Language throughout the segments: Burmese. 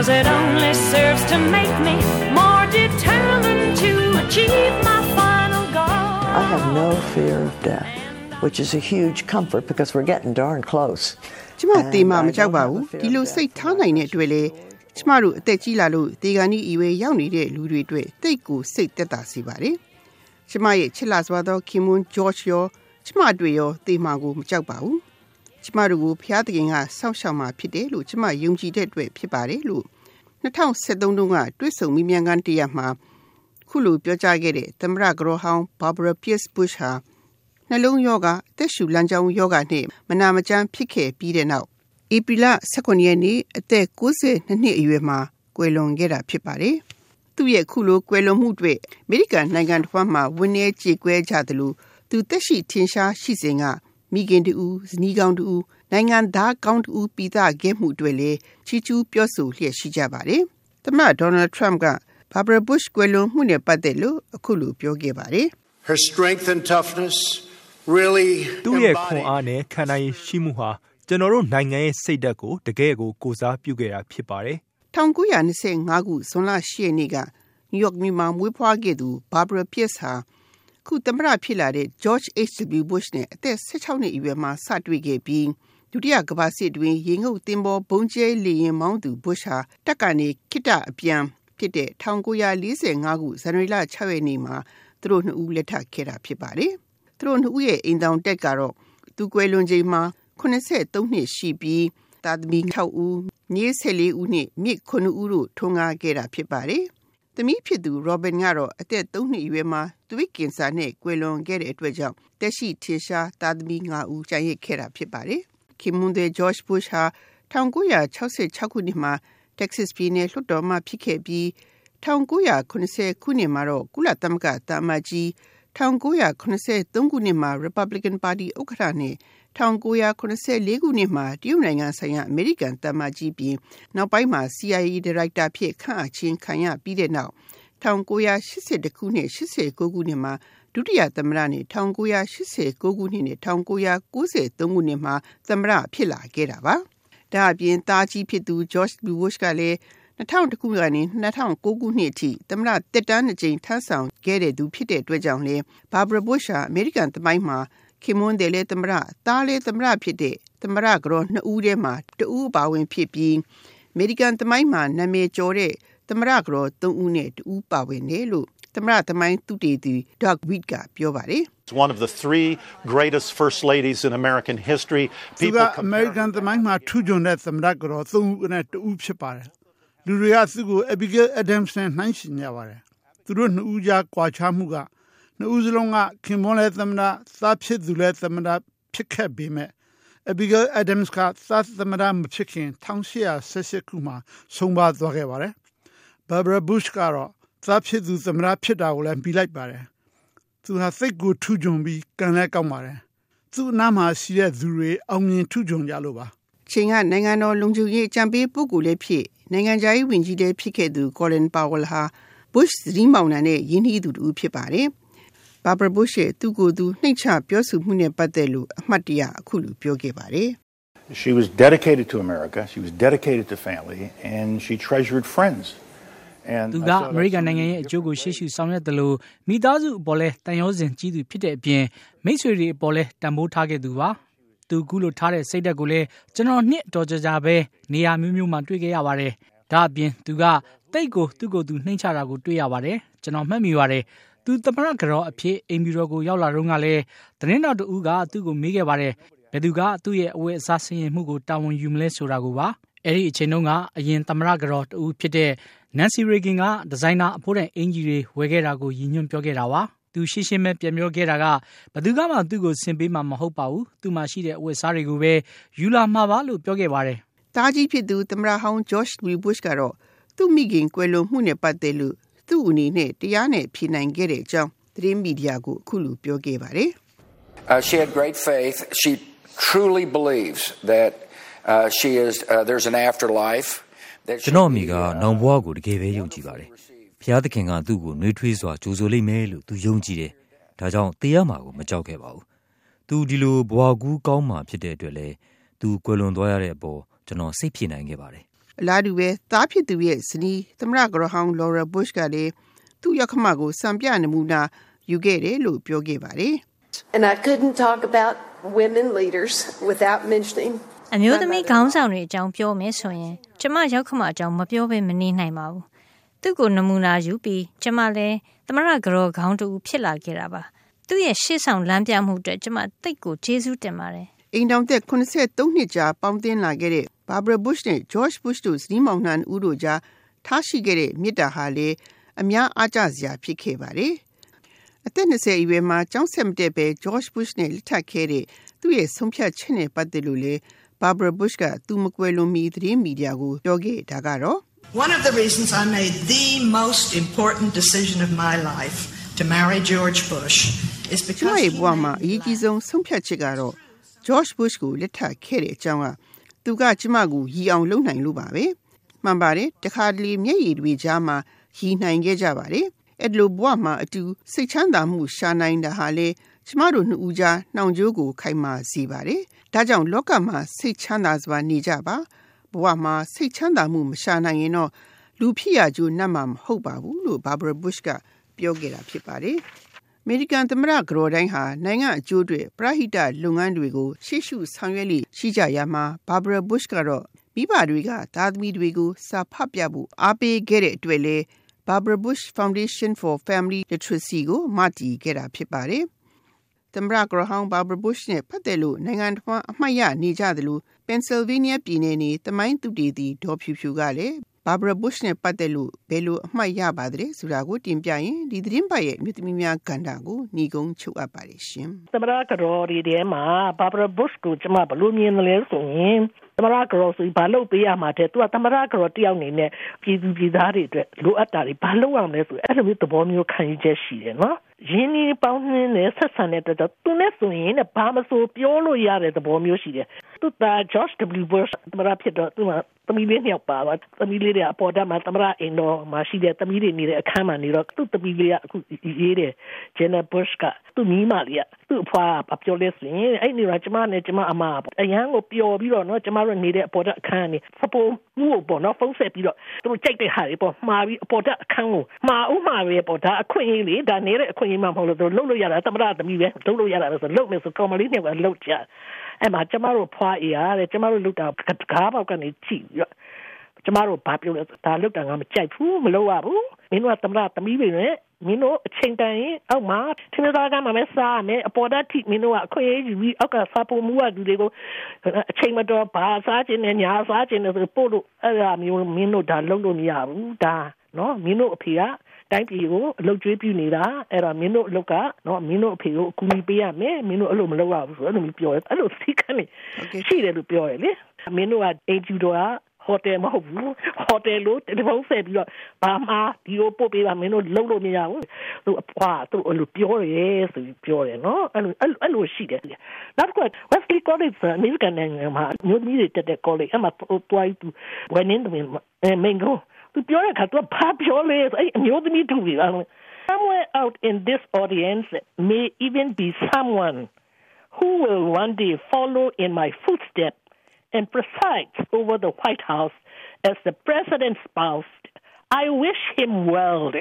Cause it only serves to make me more determined to achieve my final goal. I have no fear of death, which is a huge comfort because we're getting darn close. ကျမတေးမမကြောက်ပါဘူးဒီလိုစိတ်ထားနိုင်တဲ့အတွက်လေကျမတို့အသက်ကြီးလာလို့ဒီကနေ့ဤဝဲရောက်နေတဲ့လူတွေအတွက်တိတ်ကိုစိတ်သက်သာစေပါတယ်ကျမရဲ့ချစ်လာစွာသောခင်မွန်းဂျော့ချ်ရောကျမတို့ရောတေးမကိုမကြောက်ပါဘူး ကျမတို့ကိုဖျားသခင်ကစောင့်ရှောက်มาဖြစ်တယ်လို့ကျမယုံကြည်တဲ့အတွက်ဖြစ်ပါတယ်လို့2013တုန်းကတွစ်ဆုံမိမြန်ကန်တရားမှာခုလိုပြောကြားခဲ့တဲ့သမရဂရောဟောင်းဘာဘရာပီက်စ်ဘူရှ်ဟာနှလုံးယောဂအသက်ရှူလမ်းကြောင်းယောဂနဲ့မနာမကျန်းဖြစ်ခဲ့ပြီးတဲ့နောက်ဧပြီလ18ရက်နေ့အသက်62နှစ်အရွယ်မှာကွယ်လွန်ခဲ့တာဖြစ်ပါတယ်။သူ့ရဲ့ခုလိုကွယ်လွန်မှုတွေအမေရိကန်နိုင်ငံတစ်ဝန်းမှာဝင်းနေကြေကွဲကြသလိုသူတက်ရှိထင်ရှားရှိစဉ်က မိခင်တူဇနီးကောင်းတူနိုင်ငံသားကောင်းတူပိသခဲ့မှုတွေလည်းချီးကျူးပြောဆိုလျက်ရှိကြပါတယ်။သမ္မတဒေါ်နယ်ထရမ့်က Barbara Bush ကွယ်လွန်မှုနဲ့ပတ်သက်လို့အခုလိုပြောခဲ့ပါတယ်။ Her strength and toughness really သူ့ရဲ့ခွန်အားနဲ့ခံနိုင်ရည်ရှိမှုဟာကျွန်တော်တို့နိုင်ငံရဲ့စိတ်ဓာတ်ကိုတကယ်ကိုကိုစားပြုခဲ့တာဖြစ်ပါတယ်1925ခုဇွန်လ10ရက်နေ့ကနယူးယောက်မြို့မှာမွေးဖွားခဲ့သူ Barbara Pierce ဟာ ခုသမ္မတဖြစ်လာတဲ့ George H.W. Bush နဲ့အသက်16နှစ်အရွယ်မှာစတွေ့ခဲ့ပြီးဒုတိယကမ္ဘာစစ်တွင်ရေငုပ်တင်ပေါ်ဘုံကျဲလေရင်မောင်းသူ Bush ဟာတက်ကနေခိတအပြန်ဖြစ်တဲ့1945ခုဇန်နဝါရီလ6ရက်နေ့မှာသူတို့နှစ်ဦးလက်ထပ်ခဲ့တာဖြစ်ပါတယ်။သူတို့နှစ်ဦးရဲ့အိမ်တောင်တက်ကတော့သူကွယ်လွန်ချိန်မှာ83နှစ်ရှိပြီးသားသမီး6ဦးမြေး14ဦးနဲ့မြစ်9ဦးတို့ထွန်းကားခဲ့တာဖြစ်ပါတယ်။ သမီးဖြစ်သူ Robin ကတော့အသက်3နှစ်အရွယ်မှာသွေးကင်ဆာနဲ့ကွယ်လွန်ခဲ့တဲ့အတွက်ကြောင့်တက်ရှိထင်ရှားသားသမီး5ဦးကျန်ရစ်ခဲ့တာဖြစ်ပါတယ်။ခင်မွန်းတဲ့ George Bush ဟာ1966ခုနှစ်မှာ Texas ပြည်နယ်လွှတ်တော်မှဖြစ်ခဲ့ပြီး1980ခုနှစ်မှာတော့ကုလသမဂ္ဂတာမကြီး1983ခုနှစ်မှာ Republican Party ဥက္ကဋ္ဌနဲ့ 1984ခုနှစ်မှာတရုတ်နိုင်ငံဆိုင်ရာအမေရိကန်တမန်ကြီးပြင်နောက်ပိုင်းမှာ CIA ဒါရိုက်တာဖြစ်ခန့်အပ်ခြင်းခံရပြီးတဲ့နောက်1982ခုနှစ်89ခုနှစ်မှာဒုတိယသမ္မတနဲ့1989ခုနှစ်နဲ့1993ခုနှစ်မှာသမ္မတဖြစ်လာခဲ့တာပါ။ဒါအပြင်တာကြီးဖြစ်သူ George W. Bush ကလည်း2000ခုကနေ2009ခုနှစ်အထိသမ္မတတက်တန်းအကြိမ်ထမ်းဆောင်ခဲ့တဲ့သူဖြစ်တဲ့အတွက်ကြောင့်လေ Barbara Bush ဟာအမေရိကန်သမိုင်းမှာ ခင်မွန်းတယ်လေသမရသားလေသမရဖြစ်တဲ့သမရကတော့နှစ်ဦးထဲမှာတဦးပါဝင်ဖြစ်ပြီးအမေရိကန်သမိုင်းမှာနာမည်ကျော်တဲ့သမရကတော့သုံးဦးနဲ့တဦးပါဝင်တယ်လို့သမရသမိုင်းသူတေသူ Doug Weed ကပြောပါတယ် It's one of the three greatest first ladies in American history. သူကအမေရိကန်သမိုင်းမှာထူးချွန်တဲ့သမရကတော့သုံးဦးနဲ့တဦးဖြစ်ပါတယ်လူတွေကသူ့ကို Abigail Adams နဲ့နှိုင်းယှဉ်ကြပါတယ်သူတို့နှစ်ဦးကြားကွာခြားမှုက နှစ်ဦးစလုံးကခင်ပွန်းလည်းသမ္မတသားဖြစ်သူလည်းသမ္မတဖြစ်ခဲ့ပေမဲ့ Abigail Adams ကသားသမ္မတမဖြစ်ခင်1888ခုမှာဆုံးပါသွားခဲ့ပါတယ်။ Barbara Bush ကတော့သားဖြစ်သူသမ္မတဖြစ်တာကိုလည်းပြီးလိုက်ပါတယ်။သူဟာစိတ်ကိုထူးချွန်ပြီးကံလည်းကောင်းပါတယ်။သူ့အနားမှာရှိတဲ့သူတွေအောင်မြင်ထူးချွန်ကြလို့ပါ။ချိန်ကနိုင်ငံတော်လုံခြုံရေးအကြံပေးပုဂ္ဂိုလ်လည်းဖြစ်နိုင်ငံခြားရေးဝန်ကြီးလည်းဖြစ်ခဲ့သူ Colin Powell ဟာ Bush သတိမောင်နှံနဲ့ယင်းနှီးသူတူဖြစ်ပါတယ်။ Barbara Bush ရဲ့သူ့ကိုယ်သူနှိမ့်ချပြောဆိုမှုနဲ့ပတ်သက်လို့အမှတ်တရအခုလိုပြောခဲ့ပါတယ် She was dedicated to America, she was dedicated to family and she treasured friends. သူကအမေရိကန်နိုင်ငံရဲ့အကျိုးကိုရှေ့ရှုဆောင်ရွက်တယ်လို့မိသားစုအပေါ်လဲတန်ရောစင်ကြီးသူဖြစ်တဲ့အပြင်မိတ်ဆွေတွေအပေါ်လဲတန်ဖိုးထားခဲ့သူပါသူကူးလို့ထားတဲ့စိတ်ဓာတ်ကိုလည်းကျွန်တော်နှစ်တော်ကြကြပဲနေရာမျိုးမျိုးမှာတွေ့ခဲ့ရပါတယ်ဒါအပြင်သူကတိတ်ကိုသူ့ကိုယ်သူနှိမ့်ချတာကိုတွေ့ရပါတယ်ကျွန်တော်မှတ်မိပါတယ် သူသမရကြောအဖြစ်အိမ်ဘီရောကိုရောက်လာတော့ကလည်းသတင်းတော်တူကသူ့ကိုမေးခဲ့ပါတယ်ဘယ်သူကသူ့ရဲ့အဝတ်အစားဆင်ရင်မှုကိုတာဝန်ယူမလဲဆိုတာကိုပါအဲ့ဒီအချိန်တုန်းကအရင်သမရကြောတူဖြစ်တဲ့ Nancy Reagan ကဒီဇိုင်နာအဖို့တဲ့အင်ဂျီတွေဝယ်ခဲ့တာကိုရည်ညွှန်းပြောခဲ့တာပါသူရှင်းရှင်းပဲပြန်ပြောခဲ့တာကဘသူကမှသူ့ကိုဆင်ပေးမှာမဟုတ်ပါဘူးသူမှရှိတဲ့အဝတ်အစားတွေကိုပဲယူလာမှာပါလို့ပြောခဲ့ပါတယ်တားကြီးဖြစ်သူသမရဟောင်း George W. Bush ကတော့သူ့မိခင်ကွယ်လွန်မှုနဲ့ပတ်သက်လို့ သူ့အနေနဲ့တရားနဲ့ဖြေနိုင်ခဲ့တဲ့အကြောင်းသတင်းမီဒီယာကိုအခုလိုပြောခဲ့ပါတယ် She had great faith. She truly believes that uh, she is uh, there's an afterlife. ကျွန်တော်အမိကနောင်ဘဝကိုတကယ်ပဲယုံကြည်ပါတယ်။ဘုရားသခင်ကသူ့ကိုနှွေးထွေးစွာကြိုဆိုလိမ့်မယ်လို့သူယုံကြည်တယ်။ဒါကြောင့်တရားမှာကိုမကြောက်ခဲ့ပါဘူး။သူဒီလိုဘဝကူးကောင်းမှဖြစ်တဲ့အတွက်လည်းသူကွယ်လွန်သွားရတဲ့အပေါ်ကျွန်တော်စိတ်ပြေနိုင်ခဲ့ပါတယ် အလားတူပဲသားဖြစ်သူရဲ့ဇနီးသမရဂရဟောင်း Laura Bush ကလည်းသူ့ရောက်ခမကိုစံပြနမူနာယူခဲ့တယ်လို့ပြောခဲ့ပါတယ် And I couldn't talk about women leaders without mentioning အမျိုးသမီးခေါင်းဆောင်တွေအကြောင်းပြောမယ်ဆိုရင်ကျမရောက်ခမအကြောင်းမပြောဘဲမနေနိုင်ပါဘူး။သူ့ကိုနမူနာယူပြီးကျမလည်းသမရဂရောခေါင်းတူဖြစ်လာခဲ့တာပါ။သူ့ရဲ့ရှေ့ဆောင်လမ်းပြမှုအတွက်ကျမတိတ်ကိုကျေးဇူးတင်ပါတယ်။ အိမ်တောင်သက်83နှစ်ကြာပေါင်းသင်းလာခဲ့တဲ့ Barbara Bush နဲ့ George Bush တို့ဇနီးမောင်နှံဦးတို့ကြားထားရှိခဲ့တဲ့မေတ္တာဟာလေအများအားကျစရာဖြစ်ခဲ့ပါတယ်။အသက်20အရွယ်မှာကျောင်းဆက်မတက်ပဲ George Bush နဲ့လက်ထပ်ခဲ့တဲ့သူ့ရဲ့ဆုံးဖြတ်ချက်နဲ့ပတ်သက်လို့လေ Barbara Bush ကသူမကွယ်လွန်မီသတင်းမီဒီယာကိုပြောခဲ့တာကတော့ One of the reasons I made the most important decision of my life to marry George Bush is ကျမ because ရဲ့ he ဘဝမှာအရေးကြီးဆုံးဆုံးဖြတ်ချက်ကတော့ George Bush ကိုလက်ထပ်ခဲ့တဲ့အကြောင်းကသူကကျမကိုရည်အောင်လုပ်နိုင်လို့ပါပဲမှန်ပါတယ်တခါတလေမျက်ရည်တွေကြားမှာရည်နိုင်ခဲ့ကြပါတယ်အဲ့လိုဘဝမှာအတူစိတ်ချမ်းသာမှုရှာနိုင်တာဟာလေကျမတို့နှစ်ဦးကြားနှောင်ကြိုးကိုခိုင်မာစေပါတယ်ဒါကြောင့်လောကမှာစိတ်ချမ်းသာစွာနေကြပါဘဝမှာစိတ်ချမ်းသာမှုမရှာနိုင်ရင်တော့လူဖြစ်ရကြိုးနှက်မှာမဟုတ်ပါဘူးလို့ Barbara Bush ကပြောခဲ့တာဖြစ်ပါတယ် အမေရိကန်သမ္မတကတော်တိုင်းဟာနိုင်ငံအကျိုးတွေပရဟိတလုပ်ငန်းတွေကိုရှေ့ရှုဆောင်ရွက်လိရှိကြရမှာ Barbara Bush ကတော့မိဘတွေကသားသမီးတွေကိုစာဖတ်ပြဖို့အားပေးခဲ့တဲ့အတွက်လေ Barbara Bush Foundation for Family Literacy ကိုမတည်ခဲ့တာဖြစ်ပါတယ်။သမ္မတကတော်ဟောင်း Barbara Bush နဲ့ပတ်သက်လို့နိုင်ငံတော်အမှတ်ရနေကြသလို Pennsylvania ပြည်နယ်နေတမိုင်းသူတည်တည်ဒေါ်ဖြူဖြူကလည်း Barbara Bush နဲ့ပတ်သက်လို့ဘယ်လိုအမှတ်ရပါသလဲဆိုတာကိုတင်ပြရင်ဒီသတင်းပတ်ရဲ့မြို့သမီးများကဏ္ဍကိုညီကုန်းချုပ်အပ်ပါတယ်ရှင်။သမရကတော်ဒီထဲမှာဘာဘရာဘုရှ်ကိုကျွန်မဘလို့မြင်တယ်လဲဆိုရင်သမရကတော်ဆိုဘာလုပ်ပေးရမှာတဲ့သူကသမရကတော်တယောက်အနေနဲ့ပြည်သူပြည်သားတွေအတွက်လိုအပ်တာတွေဘာလုပ်ရမလဲဆိုအဲ့လိုမျိုးသဘောမျိုးခံယူချက်ရှိတယ်နော်ရင်းနှီးပေါင်းနှင်းနဲ့ဆက်ဆံတဲ့အတွက်တော့သူနဲ့ဆိုရင်လည်းဘာမဆိုပြောလို့ရတဲ့သဘောမျိုးရှိတယ်သူက George W Bush သမရဖြစ်တော့သူက သမီးလေးနှစ်ယောက်ပါပါသမီးလေးတွေအပေါ်တက်မှာသမရအိမ်တော်မှာရှိတဲ့သမီးတွေနေတဲ့အခန်းမှာနေတော့သူ့သမီးလေးကအခုရေးတယ် Jenna Bush ကသူ့မိမလေးကသူ့အဖွားပြောလဲဆိုရင်အဲ့နေတော့ကျမနဲ့ကျမအမအရန်ကိုပျော်ပြီးတော့နော်ကျမတို့နေတဲ့အပေါ်တက်အခန်းကနေဖပိုးမှုကိုပေါ့နော်ဖုန်းဆက်ပြီးတော့သူတို့ကြိုက်တဲ့ဟာတွေပေါ့မှာပြီးအပေါ်တက်အခန်းကိုမှာဥမှာပဲပေါ့ဒါအခွင့်အရေးလေဒါနေတဲ့အခွင့်အရေးမှမဟုတ်လို့သူလှုပ်လို့ရတာသမရသမီးပဲလှုပ်လို့ရတာဆိုလှုပ်မယ်ဆိုကောင်မလေးနဲ့ကလှုပ်ကြ အဲ့မှာကျမတို့ဖွာအေးရတယ်ကျမတို့လှုပ်တာကားပေါက်ကနေကြည့်ပြီးတော့ကျမတို့ဘာပြောလဲဒါလှုပ်တာငါမကြိုက်ဘူးမလုပ်ရဘူးမင်းတို့ကသမရသမီးပဲနဲ့မင်းတို့အချိန်တန်ရင်အောက်မှာထင်းသားကမှမစားမယ်အပေါ်ဓာတ်ထိမင်းတို့ကအခွင့်အရေးယူပြီးအောက်ကစားဖို့မူရသူတွေကိုအချိန်မတော်ဘာစားခြင်းနဲ့ညာစားခြင်းနဲ့ဆိုပို့လို့အဲ့ဒါမျိုးမင်းတို့ဒါလုပ်လို့မရဘူးဒါနော်မင်းတို့အဖေက တိုင်းပြည်ကိုအလုတ်ကျွေးပြနေတာအဲ့ဒါမင်းတို့အလုတ်ကနော်မင်းတို့အဖေကိုအကူအညီပေးရမယ်မင်းတို့အဲ့လိုမလုပ်ရဘူးဆိုအဲ့လိုမျိုးပြောတယ်အဲ့လိုစီကနေရှိတယ်လို့ပြောတယ်လေမင်းတို့ကအိမ်ကျူတော်ကဟိုတယ်မဟုတ်ဘူးဟိုတယ်လို့တယ်လီဖုန်းဆက်ပြီးတော့ဘာမှဒီလိုပို့ပေးပါမင်းတို့လုံးလို့မရဘူးသူအဖွာသူအဲ့လိုပြောတယ်ဆိုပြီးပြောတယ်နော်အဲ့လိုအဲ့လိုရှိတယ်နောက်က Wesley College အမေရိကန်နိုင်ငံမှာမြို့ကြီးတွေတက်တဲ့ college အမှတွိုင်းသူဝယ်နေတယ်မင်းကို သူပြောတဲ့အခါသူဘာပြောလဲအဲ့အမျိုးသမီးတူပြီလား Somewhere out in this audience may even be someone who will one day follow in my footsteps and presides over the White House as the president's spouse. I wish him well.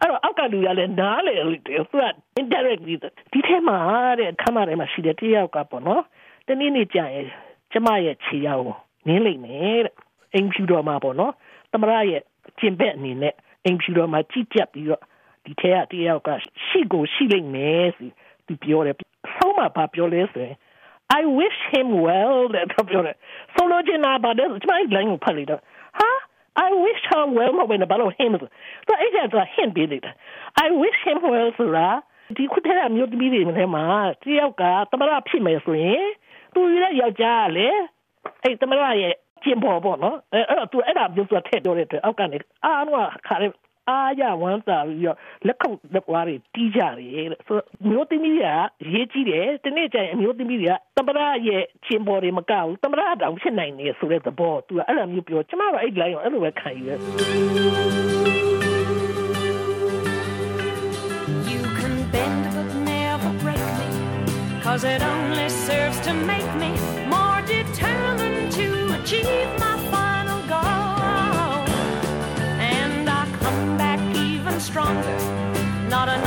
အဲ့တော့အောက်ကလူရလဲနားလေသူက indirectly ဒီထဲမှာတဲ့ခမထဲမှာရှိတဲ့တယောက်ကပေါ့နော်တနေ့နေ့ကြာရင်ကျမရဲ့ခြေရောက်နင်းလိုက်မယ်တဲ့အိမ်ဖြူတော်မှာပေါ့နော် သမရရဲ့ကျင်ဘက်အနေနဲ့အိမ်ဖြူတော်မှာကြည့်ကြပ်ပြီးတော့ဒီထဲကတယောက်ကရှိကိုရှိလိုက်မယ်ဆိုသူပြောတယ်ဆုံးမပါပြောလဲဆိုရင် I wish him well တဲ့ပြောတယ်ဆိုလိုချင်တာပါတဲ့ကျမလိုင်းကိုဖတ်လိုက်တော့ဟာ I wish her well မဟုတ်ဘဲဘာလို့ him ဆိုတော့အဲ့ဒါက him ပေးလိုက်တာ I wish him well ဆိုတာဒီခုတည်းကမြို့သမီးတွေထဲမှာတယောက်ကသမရဖြစ်မယ်ဆိုရင်သူရဲ့ယောက်ျားကလေအဲ့သမရရဲ့ ကျင်ပေါ်ပေါ့နော်အဲ့အဲ့သူအဲ့ဒါမျိုးဆိုထည့်ပြောတဲ့အတွက်အောက်ကနေအားလုံးကခါရဲအားရဝမ်းသာပြီးတော့လက်ခုပ်လက်ပွားတွေတီးကြတယ်တဲ့ဆိုမျိုးသမီးကရေးကြည့်တယ်ဒီနေ့ကျရင်အမျိုးသမီးတွေကတမရရဲ့ချင်းပေါ်တွေမကဘူးတမရတောင်ဖြစ်နိုင်နေဆိုတဲ့သဘောသူကအဲ့လိုမျိုးပြောကျမတို့အဲ့ line ကိုအဲ့လိုပဲခံယူရ You can bend but never break me Cause it only serves to make me more determined to achieve my final goal. And I come back even stronger, not an